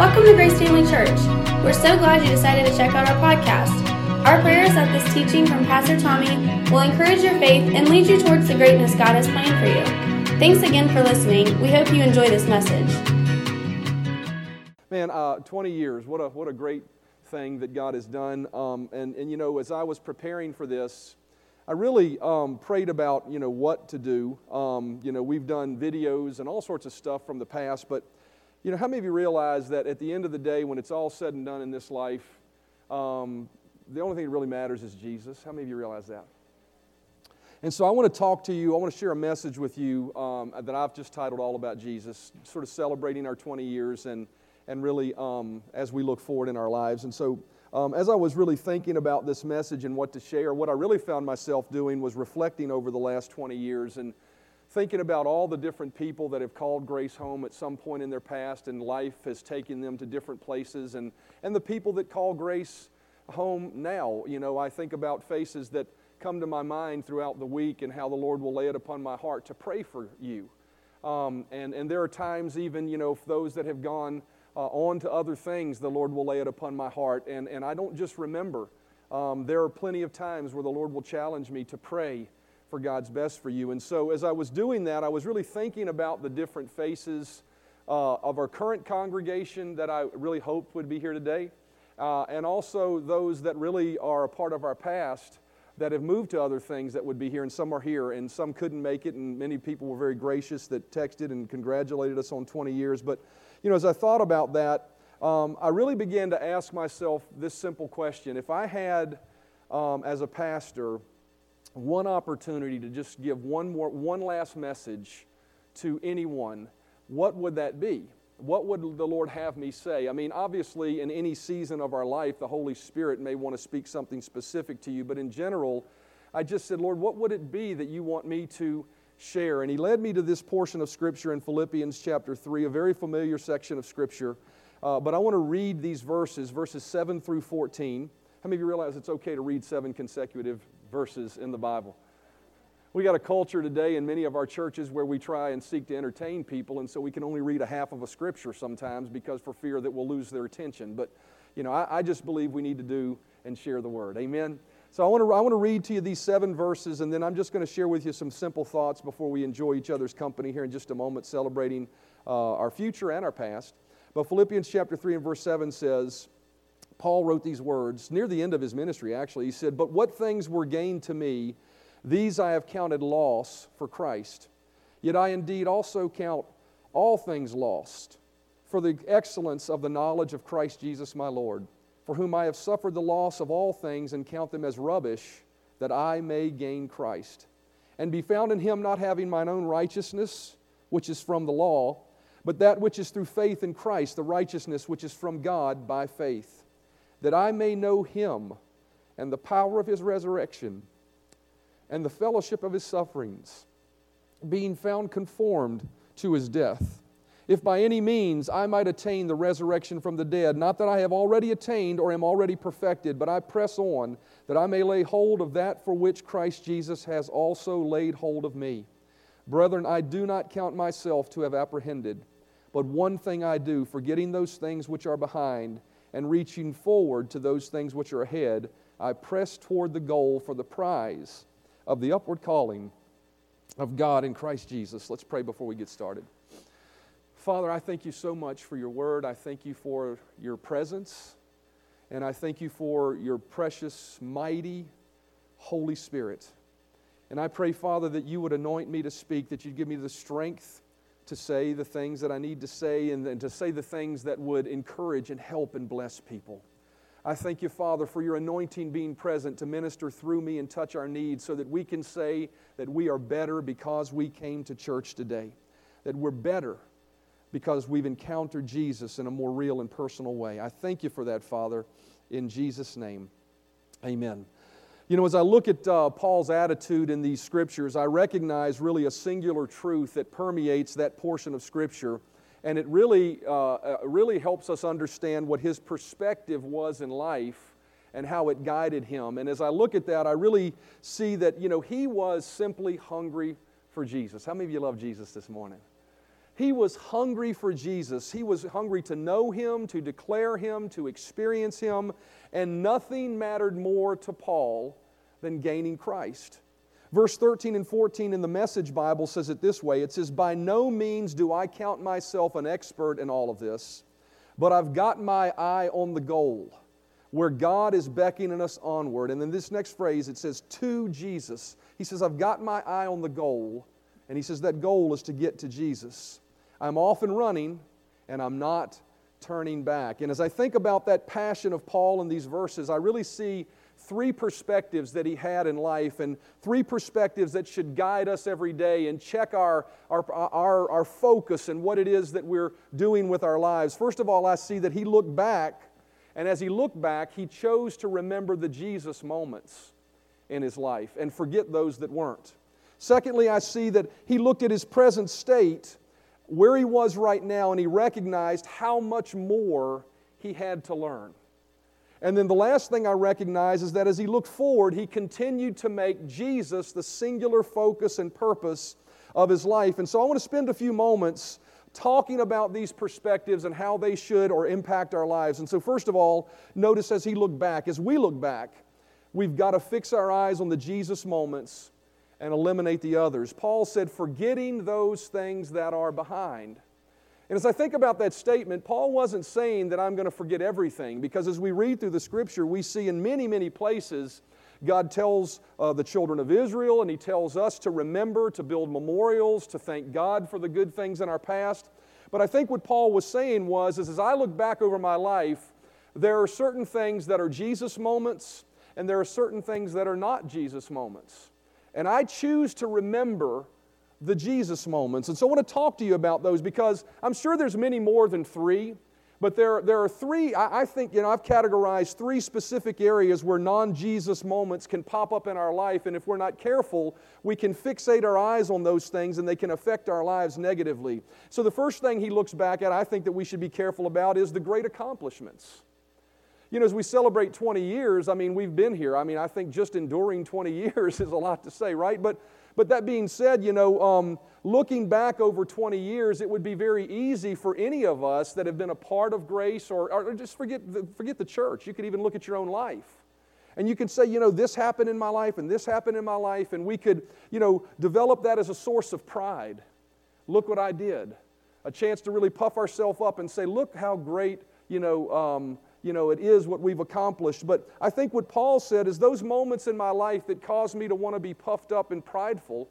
Welcome to Grace Family Church. We're so glad you decided to check out our podcast. Our prayer is that this teaching from Pastor Tommy will encourage your faith and lead you towards the greatness God has planned for you. Thanks again for listening. We hope you enjoy this message. Man, uh, 20 years, what a, what a great thing that God has done. Um, and, and, you know, as I was preparing for this, I really um, prayed about, you know, what to do. Um, you know, we've done videos and all sorts of stuff from the past, but, you know, how many of you realize that at the end of the day, when it's all said and done in this life, um, the only thing that really matters is Jesus? How many of you realize that? And so I want to talk to you, I want to share a message with you um, that I've just titled All About Jesus, sort of celebrating our 20 years and, and really um, as we look forward in our lives. And so um, as I was really thinking about this message and what to share, what I really found myself doing was reflecting over the last 20 years and thinking about all the different people that have called Grace home at some point in their past and life has taken them to different places and, and the people that call Grace home now. You know, I think about faces that come to my mind throughout the week and how the Lord will lay it upon my heart to pray for you. Um, and, and there are times, even, you know, those that have gone uh, on to other things, the Lord will lay it upon my heart. And, and I don't just remember. Um, there are plenty of times where the Lord will challenge me to pray for God's best for you. And so as I was doing that, I was really thinking about the different faces uh, of our current congregation that I really hoped would be here today, uh, and also those that really are a part of our past that have moved to other things that would be here, and some are here, and some couldn't make it, and many people were very gracious that texted and congratulated us on 20 years. But you know, as I thought about that, um, I really began to ask myself this simple question. If I had, um, as a pastor, one opportunity to just give one, more, one last message to anyone, what would that be? What would the Lord have me say? I mean, obviously, in any season of our life, the Holy Spirit may want to speak something specific to you, but in general, I just said, Lord, what would it be that you want me to share. And he led me to this portion of Scripture in Philippians chapter 3, a very familiar section of Scripture. Uh, but I want to read these verses, verses 7 through 14. How many of you realize it's okay to read seven consecutive verses in the Bible? We got a culture today in many of our churches where we try and seek to entertain people, and so we can only read a half of a scripture sometimes because for fear that we'll lose their attention. But, you know, I, I just believe we need to do and share the word. Amen? So I want, to, I want to read to you these seven verses, and then I'm just going to share with you some simple thoughts before we enjoy each other's company here in just a moment, celebrating uh, our future and our past. But Philippians chapter 3 and verse 7 says, Paul wrote these words near the end of his ministry, actually. He said, But what things were gained to me, these I have counted loss for Christ. Yet I indeed also count all things lost for the excellence of the knowledge of Christ Jesus my Lord for whom I have suffered the loss of all things and count them as rubbish, that I may gain Christ, and be found in him not having mine own righteousness, which is from the law, but that which is through faith in Christ, the righteousness which is from God by faith, that I may know him and the power of his resurrection and the fellowship of his sufferings, being found conformed to his death if by any means I might attain the resurrection from the dead. Not that I have already attained or am already perfected, but I press on that I may lay hold of that for which Christ Jesus has also laid hold of me. Brethren, I do not count myself to have apprehended, but one thing I do, forgetting those things which are behind and reaching forward to those things which are ahead, I press toward the goal for the prize of the upward calling of God in Christ Jesus. Let's pray before we get started. Father, I thank you so much for your word. I thank you for your presence. And I thank you for your precious, mighty Holy Spirit. And I pray, Father, that you would anoint me to speak, that you'd give me the strength to say the things that I need to say and, and to say the things that would encourage and help and bless people. I thank you, Father, for your anointing being present to minister through me and touch our needs so that we can say that we are better because we came to church today, that we're better because we've encountered Jesus in a more real and personal way. I thank you for that, Father, in Jesus' name. Amen. You know, as I look at uh, Paul's attitude in these scriptures, I recognize really a singular truth that permeates that portion of scripture, and it really, uh, uh really helps us understand what his perspective was in life and how it guided him. And as I look at that, I really see that, you know, he was simply hungry for Jesus. How many of you love Jesus this morning? He was hungry for Jesus. He was hungry to know Him, to declare Him, to experience Him, and nothing mattered more to Paul than gaining Christ. Verse 13 and 14 in the Message Bible says it this way It says, By no means do I count myself an expert in all of this, but I've got my eye on the goal where God is beckoning us onward. And then this next phrase, it says, To Jesus. He says, I've got my eye on the goal. And he says, That goal is to get to Jesus. I'm off and running, and I'm not turning back. And as I think about that passion of Paul in these verses, I really see three perspectives that he had in life and three perspectives that should guide us every day and check our, our, our, our focus and what it is that we're doing with our lives. First of all, I see that he looked back, and as he looked back, he chose to remember the Jesus moments in his life and forget those that weren't. Secondly, I see that he looked at his present state, where he was right now, and he recognized how much more he had to learn. And then the last thing I recognize is that as he looked forward, he continued to make Jesus the singular focus and purpose of his life. And so I want to spend a few moments talking about these perspectives and how they should or impact our lives. And so, first of all, notice as he looked back, as we look back, we've got to fix our eyes on the Jesus moments and eliminate the others. Paul said, forgetting those things that are behind. And as I think about that statement, Paul wasn't saying that I'm going to forget everything, because as we read through the scripture, we see in many, many places God tells uh, the children of Israel, and He tells us to remember, to build memorials, to thank God for the good things in our past. But I think what Paul was saying was, is as I look back over my life, there are certain things that are Jesus moments, and there are certain things that are not Jesus moments. And I choose to remember the Jesus moments. And so I want to talk to you about those because I'm sure there's many more than three. But there, there are three, I, I think, you know, I've categorized three specific areas where non Jesus moments can pop up in our life. And if we're not careful, we can fixate our eyes on those things and they can affect our lives negatively. So the first thing he looks back at, I think that we should be careful about, is the great accomplishments. You know, as we celebrate 20 years, I mean, we've been here. I mean, I think just enduring 20 years is a lot to say, right? But but that being said, you know, um, looking back over 20 years, it would be very easy for any of us that have been a part of grace or, or just forget the, forget the church. You could even look at your own life. And you can say, you know, this happened in my life and this happened in my life, and we could, you know, develop that as a source of pride. Look what I did. A chance to really puff ourselves up and say, look how great, you know, um, you know, it is what we've accomplished. But I think what Paul said is those moments in my life that caused me to want to be puffed up and prideful,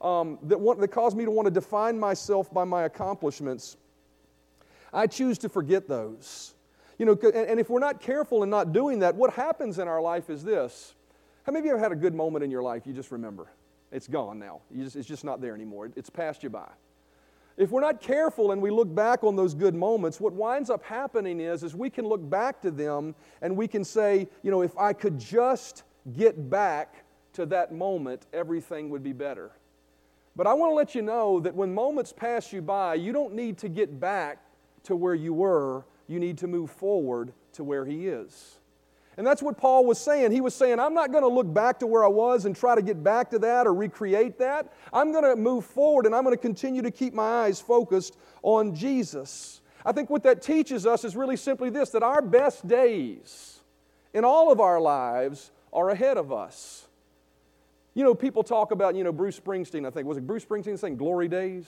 um, that, want, that caused me to want to define myself by my accomplishments, I choose to forget those. You know, and, and if we're not careful in not doing that, what happens in our life is this. How many of you have had a good moment in your life you just remember? It's gone now. Just, it's just not there anymore. It's passed you by. If we're not careful and we look back on those good moments, what winds up happening is, is we can look back to them and we can say, you know, if I could just get back to that moment, everything would be better. But I want to let you know that when moments pass you by, you don't need to get back to where you were. You need to move forward to where He is. And that's what Paul was saying. He was saying, I'm not going to look back to where I was and try to get back to that or recreate that. I'm going to move forward and I'm going to continue to keep my eyes focused on Jesus. I think what that teaches us is really simply this that our best days in all of our lives are ahead of us. You know, people talk about, you know, Bruce Springsteen, I think. Was it Bruce Springsteen saying glory days?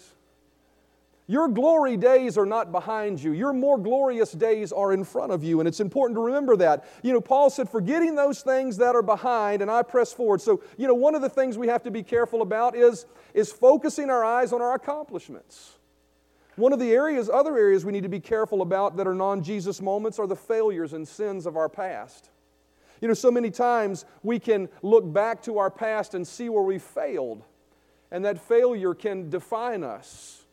Your glory days are not behind you. Your more glorious days are in front of you. And it's important to remember that. You know, Paul said, forgetting those things that are behind, and I press forward. So, you know, one of the things we have to be careful about is, is focusing our eyes on our accomplishments. One of the areas, other areas we need to be careful about that are non Jesus moments are the failures and sins of our past. You know, so many times we can look back to our past and see where we failed, and that failure can define us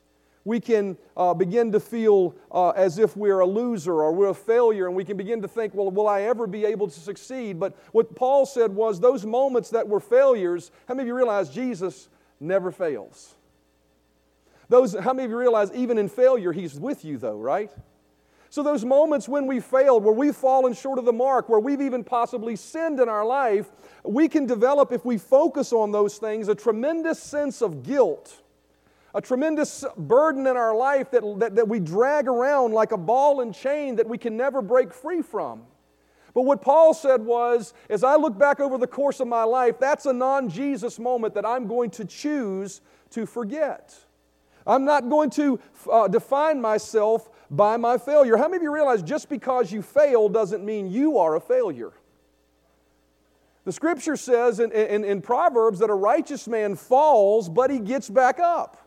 we can uh, begin to feel uh, as if we're a loser or we're a failure, and we can begin to think, well, will I ever be able to succeed? But what Paul said was those moments that were failures, how many of you realize Jesus never fails? Those, how many of you realize even in failure, He's with you, though, right? So, those moments when we failed, where we've fallen short of the mark, where we've even possibly sinned in our life, we can develop, if we focus on those things, a tremendous sense of guilt a tremendous burden in our life that, that, that we drag around like a ball and chain that we can never break free from. But what Paul said was, as I look back over the course of my life, that's a non Jesus moment that I'm going to choose to forget. I'm not going to uh, define myself by my failure. How many of you realize just because you fail doesn't mean you are a failure? The scripture says in, in, in, Proverbs that a righteous man falls, but he gets back up.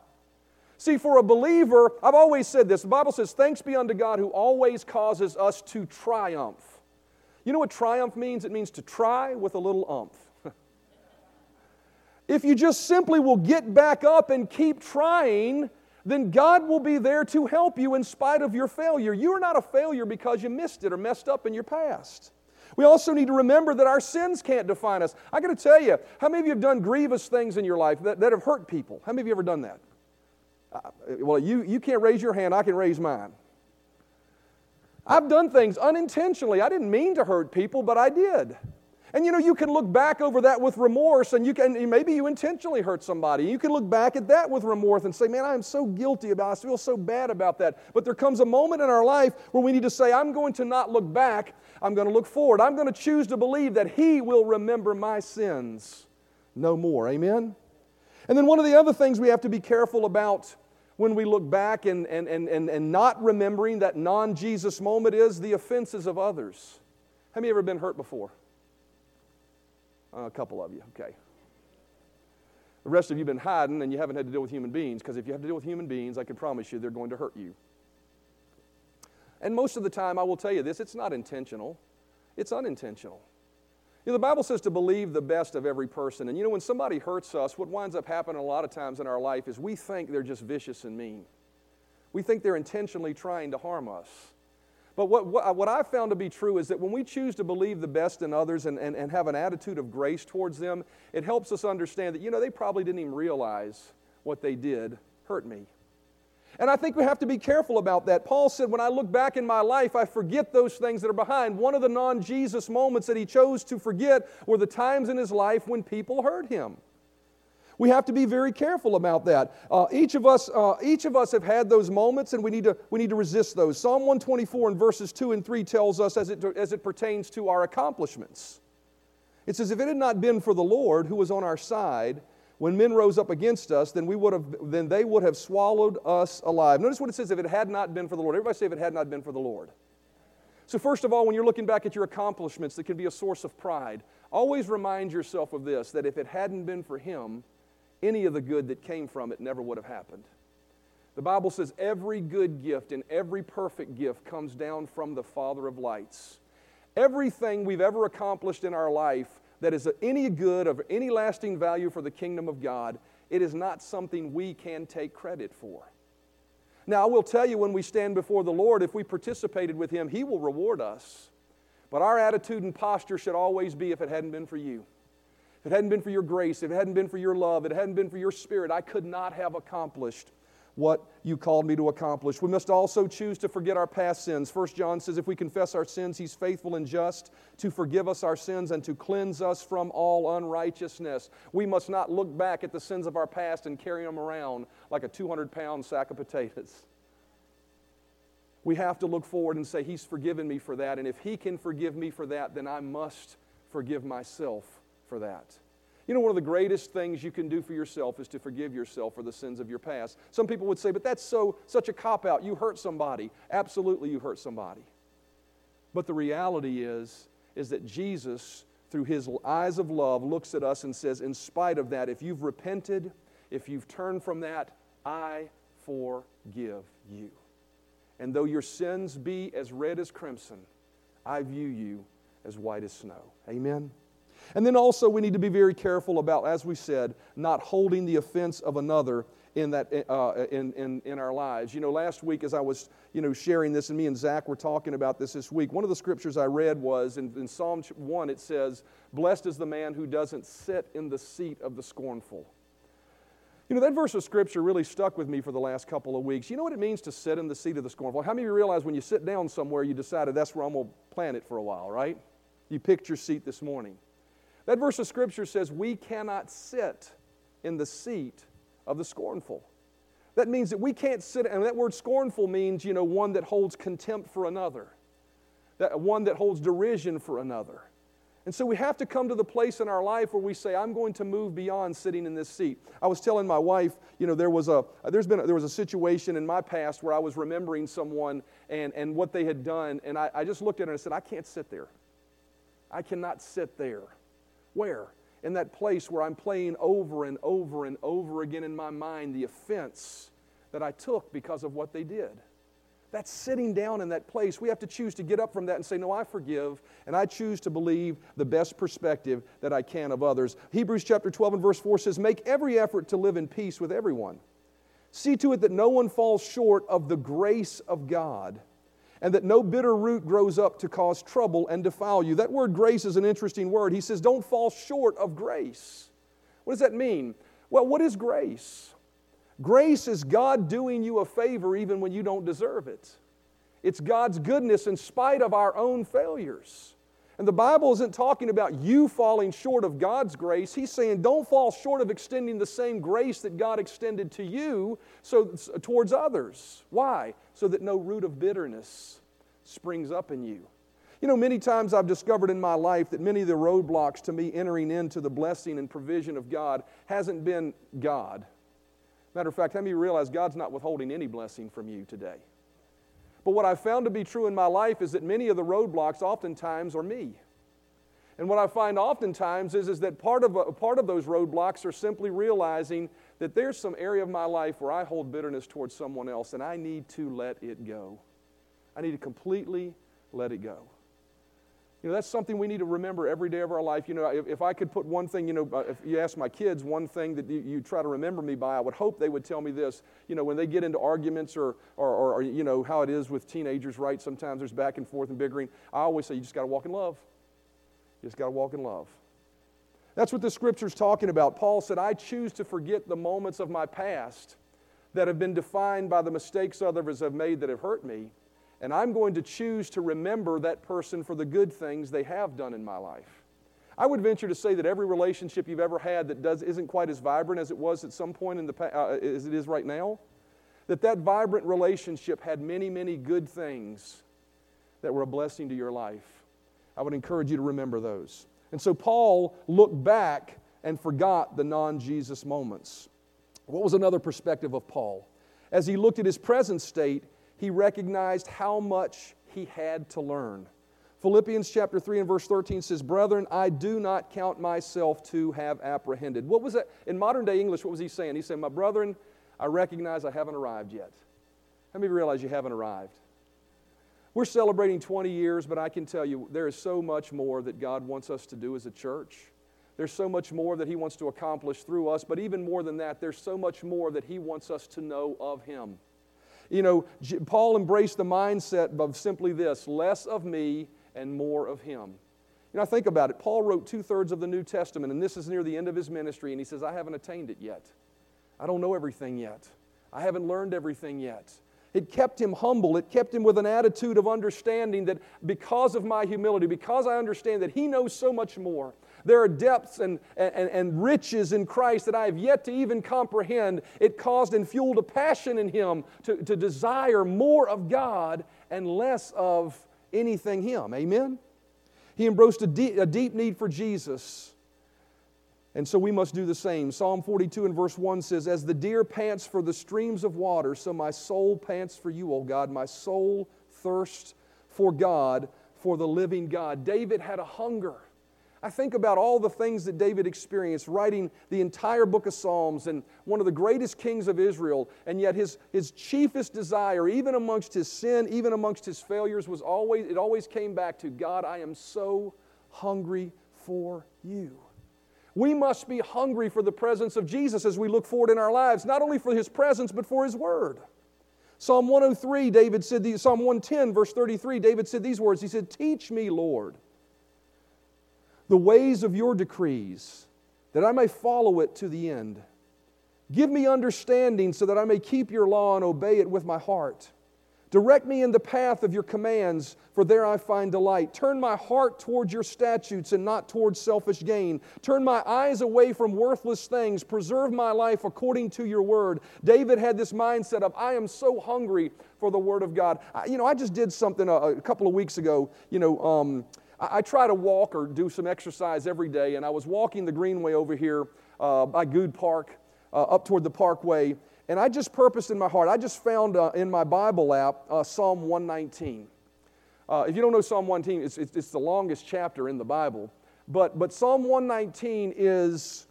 See, for a believer, I've always said this the Bible says, Thanks be unto God who always causes us to triumph. You know what triumph means? It means to try with a little umph. if you just simply will get back up and keep trying, then God will be there to help you in spite of your failure. You are not a failure because you missed it or messed up in your past. We also need to remember that our sins can't define us. I got to tell you, how many of you have done grievous things in your life that, that have hurt people? How many of you ever done that? Uh, well, you, you can't raise your hand, I can raise mine. I've done things unintentionally. I didn't mean to hurt people, but I did. And you know, you can look back over that with remorse, and you can maybe you intentionally hurt somebody. You can look back at that with remorse and say, Man, I am so guilty about. I feel so bad about that. But there comes a moment in our life where we need to say, I'm going to not look back, I'm going to look forward. I'm going to choose to believe that He will remember my sins no more. Amen? And then one of the other things we have to be careful about when we look back and, and, and, and, and not remembering that non Jesus moment is the offenses of others. Have you ever been hurt before? Uh, a couple of you, okay. The rest of you have been hiding and you haven't had to deal with human beings because if you have to deal with human beings, I can promise you they're going to hurt you. And most of the time, I will tell you this it's not intentional, it's unintentional. You know, the Bible says to believe the best of every person. And you know, when somebody hurts us, what winds up happening a lot of times in our life is we think they're just vicious and mean. We think they're intentionally trying to harm us. But what, what, what I've found to be true is that when we choose to believe the best in others and, and, and have an attitude of grace towards them, it helps us understand that, you know, they probably didn't even realize what they did hurt me. And I think we have to be careful about that. Paul said, When I look back in my life, I forget those things that are behind. One of the non Jesus moments that he chose to forget were the times in his life when people hurt him. We have to be very careful about that. Uh, each, of us, uh, each of us have had those moments, and we need, to, we need to resist those. Psalm 124 and verses 2 and 3 tells us as it, as it pertains to our accomplishments. It says, If it had not been for the Lord who was on our side, when men rose up against us, then, we would have, then they would have swallowed us alive. Notice what it says if it had not been for the Lord. Everybody say if it had not been for the Lord. So, first of all, when you're looking back at your accomplishments that can be a source of pride, always remind yourself of this that if it hadn't been for Him, any of the good that came from it never would have happened. The Bible says every good gift and every perfect gift comes down from the Father of lights. Everything we've ever accomplished in our life that is any good of any lasting value for the kingdom of God, it is not something we can take credit for. Now, I will tell you when we stand before the Lord, if we participated with Him, He will reward us. But our attitude and posture should always be if it hadn't been for you. If it hadn't been for your grace, if it hadn't been for your love, if it hadn't been for your spirit, I could not have accomplished what you called me to accomplish. We must also choose to forget our past sins. First John says if we confess our sins, he's faithful and just to forgive us our sins and to cleanse us from all unrighteousness. We must not look back at the sins of our past and carry them around like a 200 pound sack of potatoes. We have to look forward and say, He's forgiven me for that. And if He can forgive me for that, then I must forgive myself for that. You know, one of the greatest things you can do for yourself is to forgive yourself for the sins of your past. Some people would say, but that's so such a cop out. You hurt somebody. Absolutely, you hurt somebody. But the reality is, is that Jesus, through his eyes of love, looks at us and says, in spite of that, if you've repented, if you've turned from that, I forgive you. And though your sins be as red as crimson, I view you as white as snow. Amen. And then also, we need to be very careful about, as we said, not holding the offense of another in, that, uh, in, in, in our lives. You know, last week, as I was you know, sharing this, and me and Zach were talking about this this week, one of the scriptures I read was in, in Psalm 1, it says, Blessed is the man who doesn't sit in the seat of the scornful. You know, that verse of scripture really stuck with me for the last couple of weeks. You know what it means to sit in the seat of the scornful? How many of you realize when you sit down somewhere, you decided that's where I'm going to plant it for a while, right? You picked your seat this morning. That verse of Scripture says we cannot sit in the seat of the scornful. That means that we can't sit, and that word scornful means, you know, one that holds contempt for another, that, one that holds derision for another. And so we have to come to the place in our life where we say, I'm going to move beyond sitting in this seat. I was telling my wife, you know, there was a, there's been a, there was a situation in my past where I was remembering someone and, and what they had done, and I, I just looked at her and I said, I can't sit there. I cannot sit there. Where? In that place where I'm playing over and over and over again in my mind the offense that I took because of what they did. That's sitting down in that place. We have to choose to get up from that and say, No, I forgive, and I choose to believe the best perspective that I can of others. Hebrews chapter 12 and verse 4 says, Make every effort to live in peace with everyone. See to it that no one falls short of the grace of God, and that no bitter root grows up to cause trouble and defile you. That word grace is an interesting word. He says, Don't fall short of grace. What does that mean? Well, what is grace? Grace is God doing you a favor even when you don't deserve it. It's God's goodness in spite of our own failures. And the Bible isn't talking about you falling short of God's grace. He's saying don't fall short of extending the same grace that God extended to you so, towards others. Why? So that no root of bitterness springs up in you. You know, many times I've discovered in my life that many of the roadblocks to me entering into the blessing and provision of God hasn't been God. Matter of fact, how many realize God's not withholding any blessing from you today? But what I've found to be true in my life is that many of the roadblocks oftentimes are me. And what I find oftentimes is, is that part of, a, part of those roadblocks are simply realizing that there's some area of my life where I hold bitterness towards someone else and I need to let it go. I need to completely let it go. You know, that's something we need to remember every day of our life. You know, if, if I could put one thing, you know, uh, if you ask my kids one thing that you, you, try to remember me by, I would hope they would tell me this. You know, when they get into arguments or, or, or, or you know, how it is with teenagers, right? Sometimes there's back and forth and bickering. I always say, you just got to walk in love. You just got to walk in love. That's what the scripture's talking about. Paul said, I choose to forget the moments of my past that have been defined by the mistakes others have made that have hurt me and I'm going to choose to remember that person for the good things they have done in my life. I would venture to say that every relationship you've ever had that does, isn't quite as vibrant as it was at some point in the uh, as it is right now, that that vibrant relationship had many, many good things that were a blessing to your life. I would encourage you to remember those. And so Paul looked back and forgot the non Jesus moments. What was another perspective of Paul? As he looked at his present state, he recognized how much he had to learn. Philippians chapter 3 and verse 13 says, Brethren, I do not count myself to have apprehended. What was that? In modern day English, what was he saying? He said, My brethren, I recognize I haven't arrived yet. How many of you realize you haven't arrived? We're celebrating 20 years, but I can tell you there is so much more that God wants us to do as a church. There's so much more that He wants to accomplish through us, but even more than that, there's so much more that He wants us to know of Him. You know, Paul embraced the mindset of simply this less of me and more of him. You know, think about it. Paul wrote two thirds of the New Testament, and this is near the end of his ministry, and he says, I haven't attained it yet. I don't know everything yet. I haven't learned everything yet. It kept him humble. It kept him with an attitude of understanding that because of my humility, because I understand that he knows so much more, there are depths and, and, and riches in Christ that I have yet to even comprehend. It caused and fueled a passion in him to, to desire more of God and less of anything him. Amen? He embraced a deep, a deep need for Jesus. And so we must do the same. Psalm 42 and verse 1 says, As the deer pants for the streams of water, so my soul pants for you, O God. My soul thirsts for God, for the living God. David had a hunger. I think about all the things that David experienced writing the entire book of Psalms and one of the greatest kings of Israel, and yet his, his chiefest desire, even amongst his sin, even amongst his failures, was always, it always came back to God, I am so hungry for you. We must be hungry for the presence of Jesus as we look forward in our lives, not only for his presence, but for his word. Psalm 103, David said, Psalm 110, verse 33, David said these words He said, Teach me, Lord the ways of your decrees, that I may follow it to the end. Give me understanding so that I may keep your law and obey it with my heart. Direct me in the path of your commands, for there I find delight. Turn my heart towards your statutes and not towards selfish gain. Turn my eyes away from worthless things. Preserve my life according to your word. David had this mindset of, I am so hungry for the word of God. I, you know, I just did something a, a couple of weeks ago. You know, um, I, I, try to walk or do some exercise every day, and I was walking the Greenway over here uh, by Good Park, uh, up toward the Parkway and I just purposed in my heart, I just found uh, in my Bible app uh, Psalm 119. Uh, if you don't know Psalm 119, it's, it's, it's, the longest chapter in the Bible. But, but Psalm 119 is,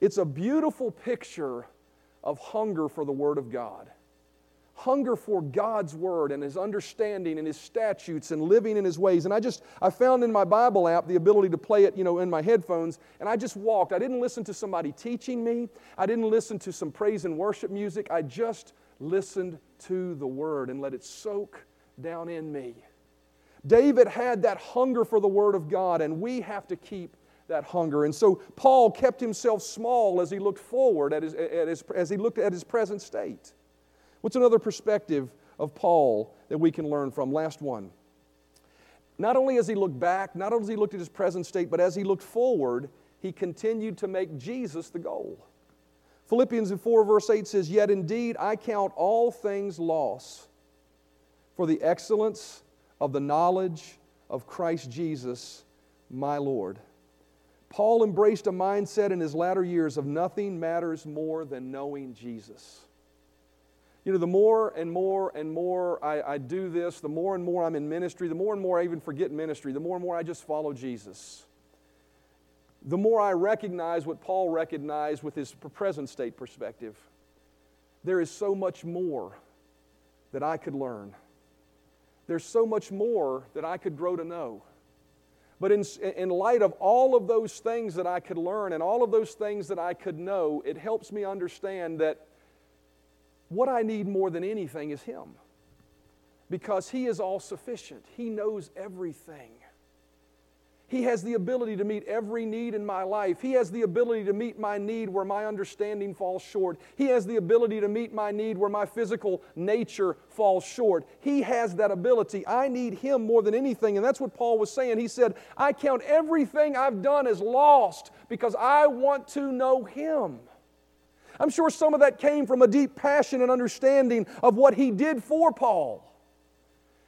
it's a beautiful picture of hunger for the Word of God hunger for God's word and his understanding and his statutes and living in his ways. And I just, I found in my Bible app the ability to play it, you know, in my headphones. And I just walked. I didn't listen to somebody teaching me. I didn't listen to some praise and worship music. I just listened to the word and let it soak down in me. David had that hunger for the word of God, and we have to keep that hunger. And so Paul kept himself small as he looked forward at his, at his, as he looked at his present state. What's another perspective of Paul that we can learn from? Last one. Not only as he looked back, not only as he looked at his present state, but as he looked forward, he continued to make Jesus the goal. Philippians 4, verse 8 says, Yet indeed I count all things loss for the excellence of the knowledge of Christ Jesus, my Lord. Paul embraced a mindset in his latter years of nothing matters more than knowing Jesus. You know, the more and more and more I, I, do this, the more and more I'm in ministry, the more and more I even forget ministry, the more and more I just follow Jesus. The more I recognize what Paul recognized with his present state perspective. There is so much more that I could learn. There's so much more that I could grow to know. But in, in light of all of those things that I could learn and all of those things that I could know, it helps me understand that what I need more than anything is Him because He is all sufficient, He knows everything. He has the ability to meet every need in my life. He has the ability to meet my need where my understanding falls short. He has the ability to meet my need where my physical nature falls short. He has that ability. I need Him more than anything. And that's what Paul was saying. He said, I count everything I've done as lost because I want to know Him. I'm sure some of that came from a deep passion and understanding of what he did for Paul.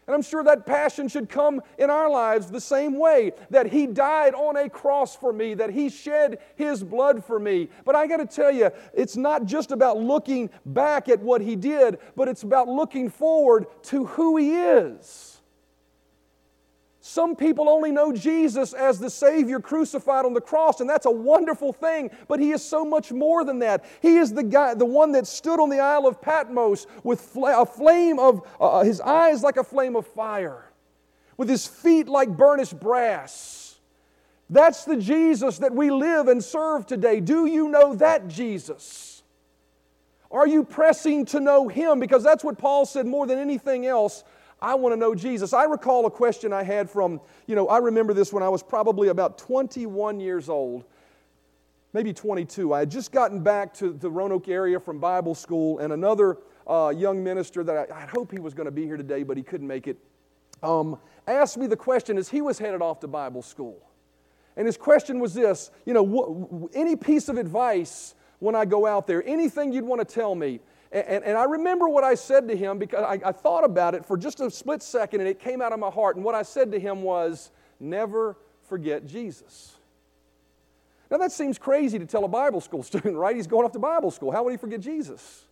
And I'm sure that passion should come in our lives the same way that He died on a cross for me, that He shed His blood for me. But I got to tell you, it's not just about looking back at what He did, but it's about looking forward to who He is. Some people only know Jesus as the Savior crucified on the cross, and that's a wonderful thing, but He is so much more than that. He is the guy, the one that stood on the Isle of Patmos with a flame of, uh, uh, his eyes like a flame of fire, with his feet like burnished brass. That's the Jesus that we live and serve today. Do you know that Jesus? Are you pressing to know Him? Because that's what Paul said more than anything else I want to know Jesus. I recall a question I had from, you know, I remember this when I was probably about 21 years old, maybe 22. I had just gotten back to the Roanoke area from Bible school, and another uh, young minister that I, I hope he was going to be here today, but he couldn't make it, um, asked me the question as he was headed off to Bible school. And his question was this you know, wh- any piece of advice when I go out there, anything you'd want to tell me. And, and I remember what I said to him because I, I thought about it for just a split second and it came out of my heart. And what I said to him was, never forget Jesus. Now, that seems crazy to tell a Bible school student, right? He's going off to Bible school. How would he forget Jesus?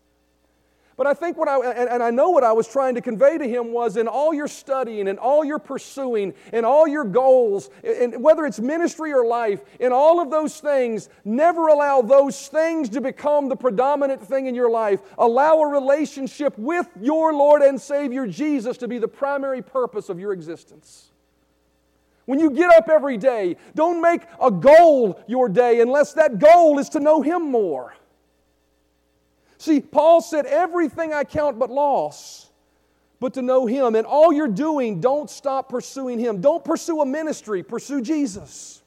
But I think what I, and, and, I know what I was trying to convey to him was in all your studying and all your pursuing and all your goals, and whether it's ministry or life, in all of those things, never allow those things to become the predominant thing in your life. Allow a relationship with your Lord and Savior Jesus to be the primary purpose of your existence. When you get up every day, don't make a goal your day unless that goal is to know Him more. See, Paul said, Everything I count but loss, but to know Him. And all you're doing, don't stop pursuing Him. Don't pursue a ministry, pursue Jesus.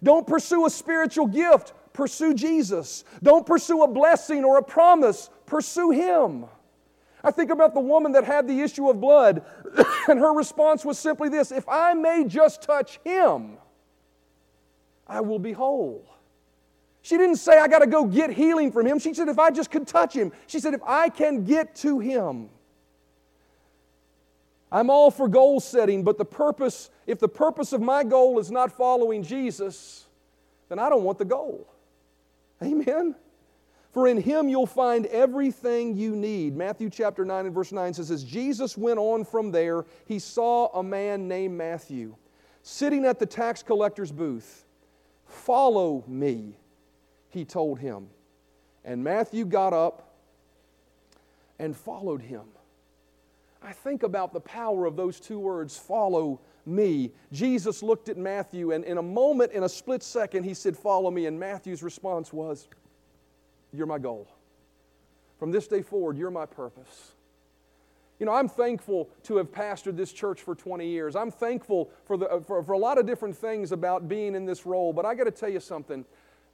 Don't pursue a spiritual gift, pursue Jesus. Don't pursue a blessing or a promise, pursue Him. I think about the woman that had the issue of blood, and her response was simply this If I may just touch him, I will be whole. She didn't say, I got to go get healing from him. She said, if I just could touch him. She said, if I can get to him. I'm all for goal setting, but the purpose, if the purpose of my goal is not following Jesus, then I don't want the goal. Amen? For in him you'll find everything you need. Matthew chapter 9 and verse 9 says, As Jesus went on from there, he saw a man named Matthew sitting at the tax collector's booth. Follow me he told him. And Matthew got up and followed him. I think about the power of those two words, follow me. Jesus looked at Matthew, and in a moment, in a split second, he said, Follow me. And Matthew's response was, You're my goal. From this day forward, you're my purpose. You know, I'm thankful to have pastored this church for 20 years. I'm thankful for, the, for, for a lot of different things about being in this role, but I got to tell you something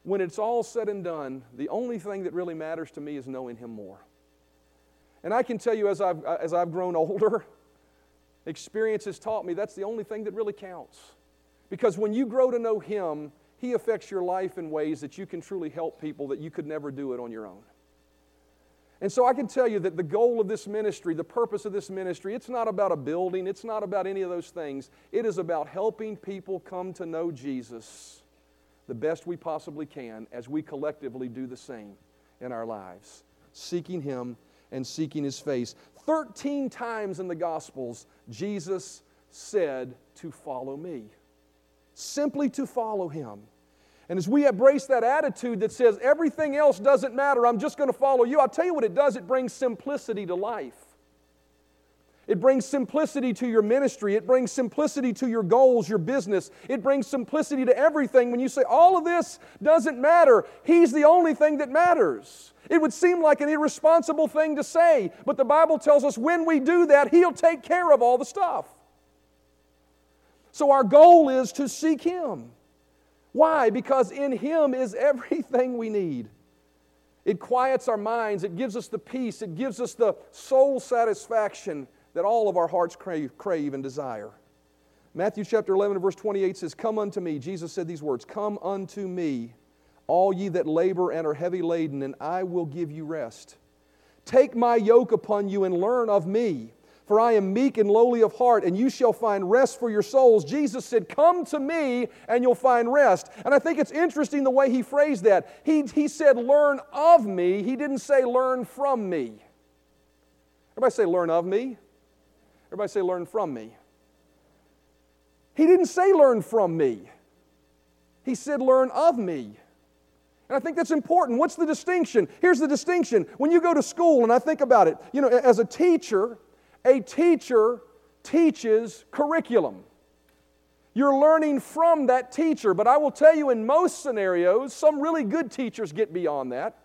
when it's all said and done, the only thing that really matters to me is knowing Him more. And I can tell you as I've, as I've grown older, experience has taught me that's the only thing that really counts. Because when you grow to know Him, He affects your life in ways that you can truly help people that you could never do it on your own. And so I can tell you that the goal of this ministry, the purpose of this ministry, it's not about a building, it's not about any of those things. It is about helping people come to know Jesus the best we possibly can as we collectively do the same in our lives, seeking Him and seeking His face. 13 times in the Gospels, Jesus said to follow me, simply to follow Him. And as we embrace that attitude that says everything else doesn't matter, I'm just going to follow you, I'll tell you what it does it brings simplicity to life. It brings simplicity to your ministry. It brings simplicity to your goals, your business. It brings simplicity to everything when you say, all of this doesn't matter. He's the only thing that matters. It would seem like an irresponsible thing to say, but the Bible tells us when we do that, He'll take care of all the stuff. So our goal is to seek Him. Why? Because in Him is everything we need. It quiets our minds, it gives us the peace, it gives us the soul satisfaction that all of our hearts crave, crave and desire. Matthew chapter 11 and verse 28 says, Come unto me. Jesus said these words, Come unto me, all ye that labor and are heavy laden, and I will give you rest. Take my yoke upon you and learn of me, for I am meek and lowly of heart, and you shall find rest for your souls. Jesus said, Come to me and you'll find rest. And I think it's interesting the way he phrased that. He, he said, Learn of me. He didn't say, Learn from me. Everybody say, Learn of me. Everybody say, learn from me. He didn't say, learn from me. He said, learn of me. And I think that's important. What's the distinction? Here's the distinction. When you go to school, and I think about it, you know, as a teacher, a teacher teaches curriculum. You're learning from that teacher, but I will tell you in most scenarios, some really good teachers get beyond that.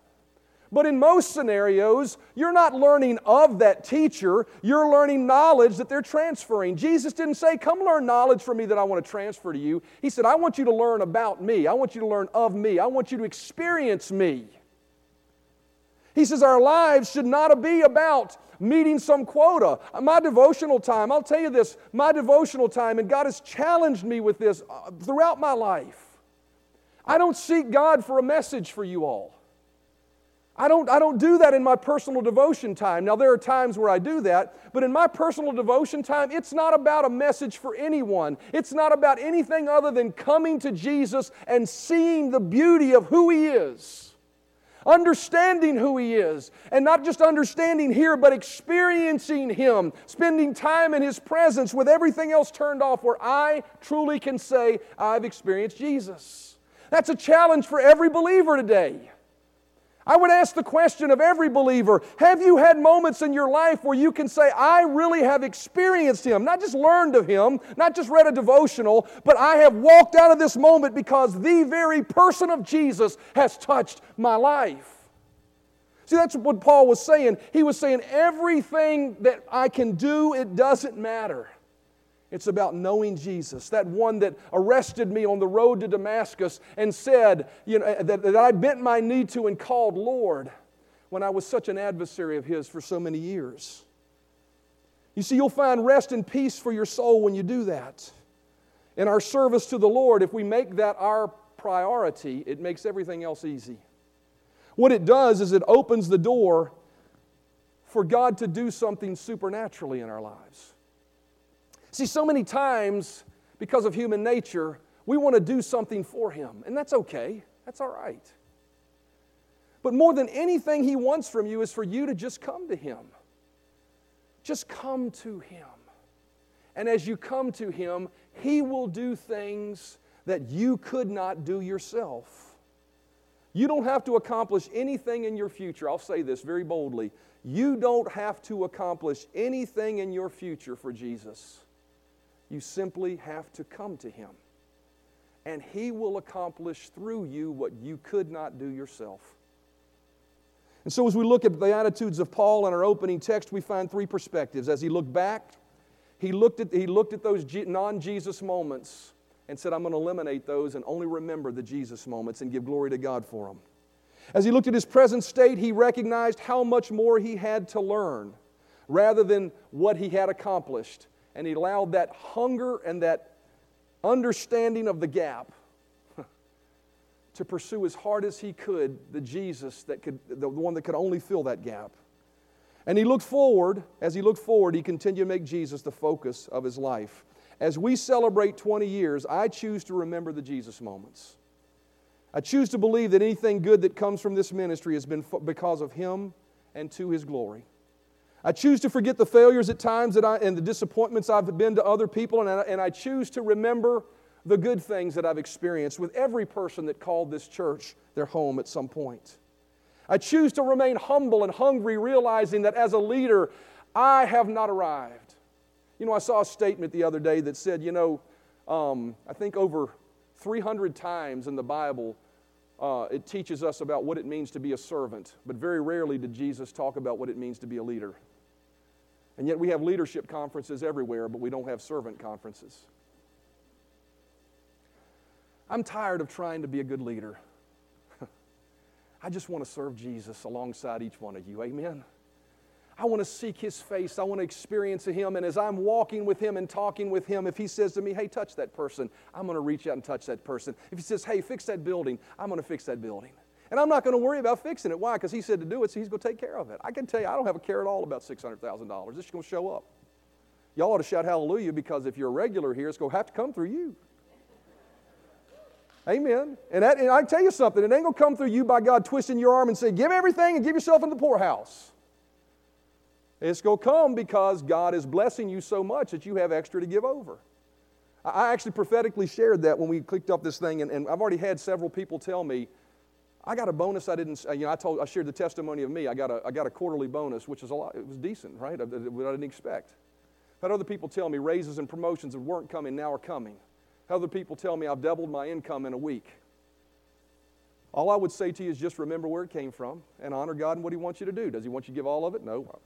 But in most scenarios, you're not learning of that teacher, you're learning knowledge that they're transferring. Jesus didn't say, Come learn knowledge from me that I want to transfer to you. He said, I want you to learn about me, I want you to learn of me, I want you to experience me. He says, Our lives should not be about meeting some quota. My devotional time, I'll tell you this, my devotional time, and God has challenged me with this uh, throughout my life. I don't seek God for a message for you all. I don't, I don't do that in my personal devotion time. Now, there are times where I do that, but in my personal devotion time, it's not about a message for anyone. It's not about anything other than coming to Jesus and seeing the beauty of who He is, understanding who He is, and not just understanding here, but experiencing Him, spending time in His presence with everything else turned off, where I truly can say, I've experienced Jesus. That's a challenge for every believer today. I would ask the question of every believer Have you had moments in your life where you can say, I really have experienced Him? Not just learned of Him, not just read a devotional, but I have walked out of this moment because the very person of Jesus has touched my life. See, that's what Paul was saying. He was saying, Everything that I can do, it doesn't matter. It's about knowing Jesus, that one that arrested me on the road to Damascus and said, you know, that, that I bent my knee to and called Lord. when I was such an adversary of His for so many years. You see, you'll find rest and peace for your soul when you do that. In our service to the Lord, if we make that our priority, it makes everything else easy. What it does is it opens the door for God to do something supernaturally in our lives. See, so many times, because of human nature, we want to do something for Him, and that's okay, that's all right. But more than anything He wants from you is for you to just come to Him. Just come to Him. And as you come to Him, He will do things that you could not do yourself. You don't have to accomplish anything in your future. I'll say this very boldly. You don't have to accomplish anything in your future for Jesus. You simply have to come to Him. And He will accomplish through you what you could not do yourself. And so, as we look at the attitudes of Paul in our opening text, we find three perspectives. As he looked back, he looked at, he looked at those non Jesus moments and said, I'm going to eliminate those and only remember the Jesus moments and give glory to God for them. As he looked at his present state, he recognized how much more he had to learn rather than what he had accomplished. And he allowed that hunger and that understanding of the gap to pursue as hard as he could the Jesus that could, the one that could only fill that gap. And he looked forward, as he looked forward, he continued to make Jesus the focus of his life. As we celebrate 20 years, I choose to remember the Jesus moments. I choose to believe that anything good that comes from this ministry has been because of him and to his glory. I choose to forget the failures at times that I, and the disappointments I've been to other people, and I, and I choose to remember the good things that I've experienced with every person that called this church their home at some point. I choose to remain humble and hungry, realizing that as a leader, I have not arrived. You know, I saw a statement the other day that said, you know, um, I think over 300 times in the Bible, uh, it teaches us about what it means to be a servant, but very rarely did Jesus talk about what it means to be a leader. And yet we have leadership conferences everywhere, but we don't have servant conferences. I'm tired of trying to be a good leader. I just want to serve Jesus alongside each one of you. Amen. I want to seek His face. I want to experience Him. And as I'm walking with Him and talking with Him, if He says to me, hey, touch that person, I'm going to reach out and touch that person. If He says, hey, fix that building, I'm going to fix that building. And I'm not going to worry about fixing it. Why? Because He said to do it, so He's going to take care of it. I can tell you, I don't have a care at all about $600,000. It's going to show up. Y'all ought to shout hallelujah because if you're a regular here, it's going to have to come through you. Amen. And, that, and I tell you something, it ain't going to come through you by God twisting your arm and say, give everything and give yourself in the poorhouse. It's going to come because God is blessing you so much that you have extra to give over. I actually prophetically shared that when we clicked up this thing, and, and I've already had several people tell me, I got a bonus I didn't, you know, I told, I shared the testimony of me. I got a, I got a quarterly bonus, which is a lot, it was decent, right? I, I didn't expect. Had other people tell me raises and promotions that weren't coming now are coming. Other people tell me I've doubled my income in a week. All I would say to you is just remember where it came from and honor God and what He wants you to do. Does He want you to give all of it? No.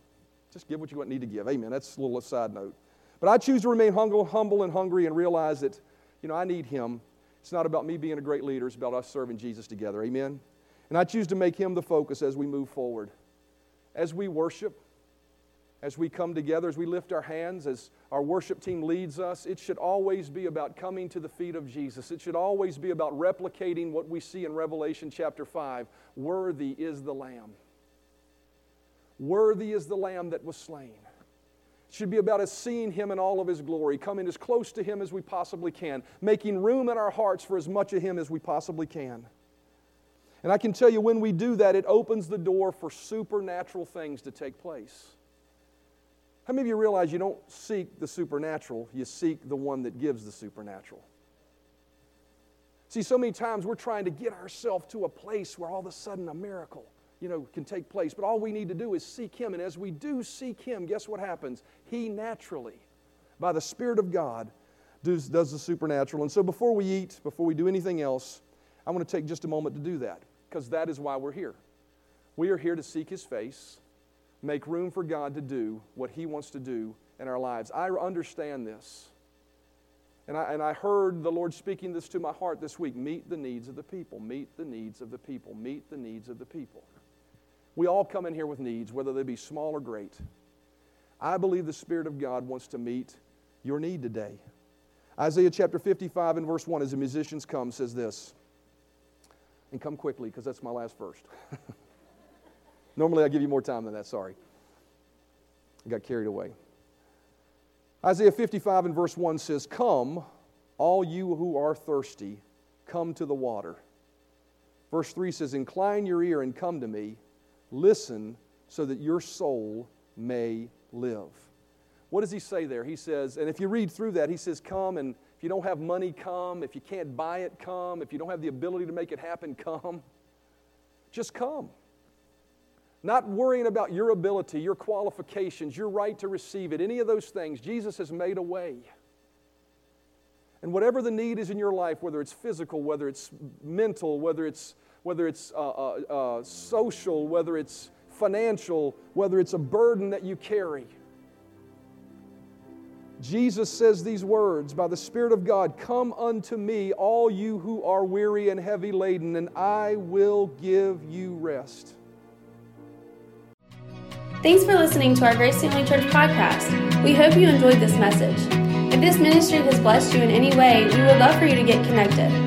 Just give what you need to give. Amen. That's a little side note. But I choose to remain humble, humble and hungry and realize that, you know, I need Him. It's not about me being a great leader, it's about us serving Jesus together. Amen. And I choose to make Him the focus as we move forward. As we worship, as we come together, as we lift our hands, as our worship team leads us, it should always be about coming to the feet of Jesus. It should always be about replicating what we see in Revelation chapter 5 Worthy is the Lamb. Worthy is the Lamb that was slain. Should be about us seeing Him in all of His glory, coming as close to Him as we possibly can, making room in our hearts for as much of Him as we possibly can. And I can tell you, when we do that, it opens the door for supernatural things to take place. How many of you realize you don't seek the supernatural, you seek the one that gives the supernatural? See, so many times we're trying to get ourselves to a place where all of a sudden a miracle, you know, can take place. But all we need to do is seek Him. And as we do seek Him, guess what happens? He naturally, by the Spirit of God, does, does the supernatural. And so before we eat, before we do anything else, I want to take just a moment to do that because that is why we're here. We are here to seek His face make room for God to do what He wants to do in our lives. I understand this. And I, and I heard the Lord speaking this to my heart this week meet the needs of the people, meet the needs of the people, meet the needs of the people. We all come in here with needs, whether they be small or great. I believe the Spirit of God wants to meet your need today. Isaiah chapter 55 and verse 1, as the musicians come, says this. And come quickly, because that's my last verse. Normally I give you more time than that, sorry. I got carried away. Isaiah 55 and verse 1 says, Come, all you who are thirsty, come to the water. Verse 3 says, Incline your ear and come to me. Listen so that your soul may live. What does he say there? He says, and if you read through that, he says, Come, and if you don't have money, come. If you can't buy it, come. If you don't have the ability to make it happen, come. Just come. Not worrying about your ability, your qualifications, your right to receive it, any of those things. Jesus has made a way. And whatever the need is in your life, whether it's physical, whether it's mental, whether it's, whether it's uh, uh, uh, social, whether it's financial, whether it's a burden that you carry, Jesus says these words by the Spirit of God Come unto me, all you who are weary and heavy laden, and I will give you rest. Thanks for listening to our Grace Family Church podcast. We hope you enjoyed this message. If this ministry has blessed you in any way, we would love for you to get connected.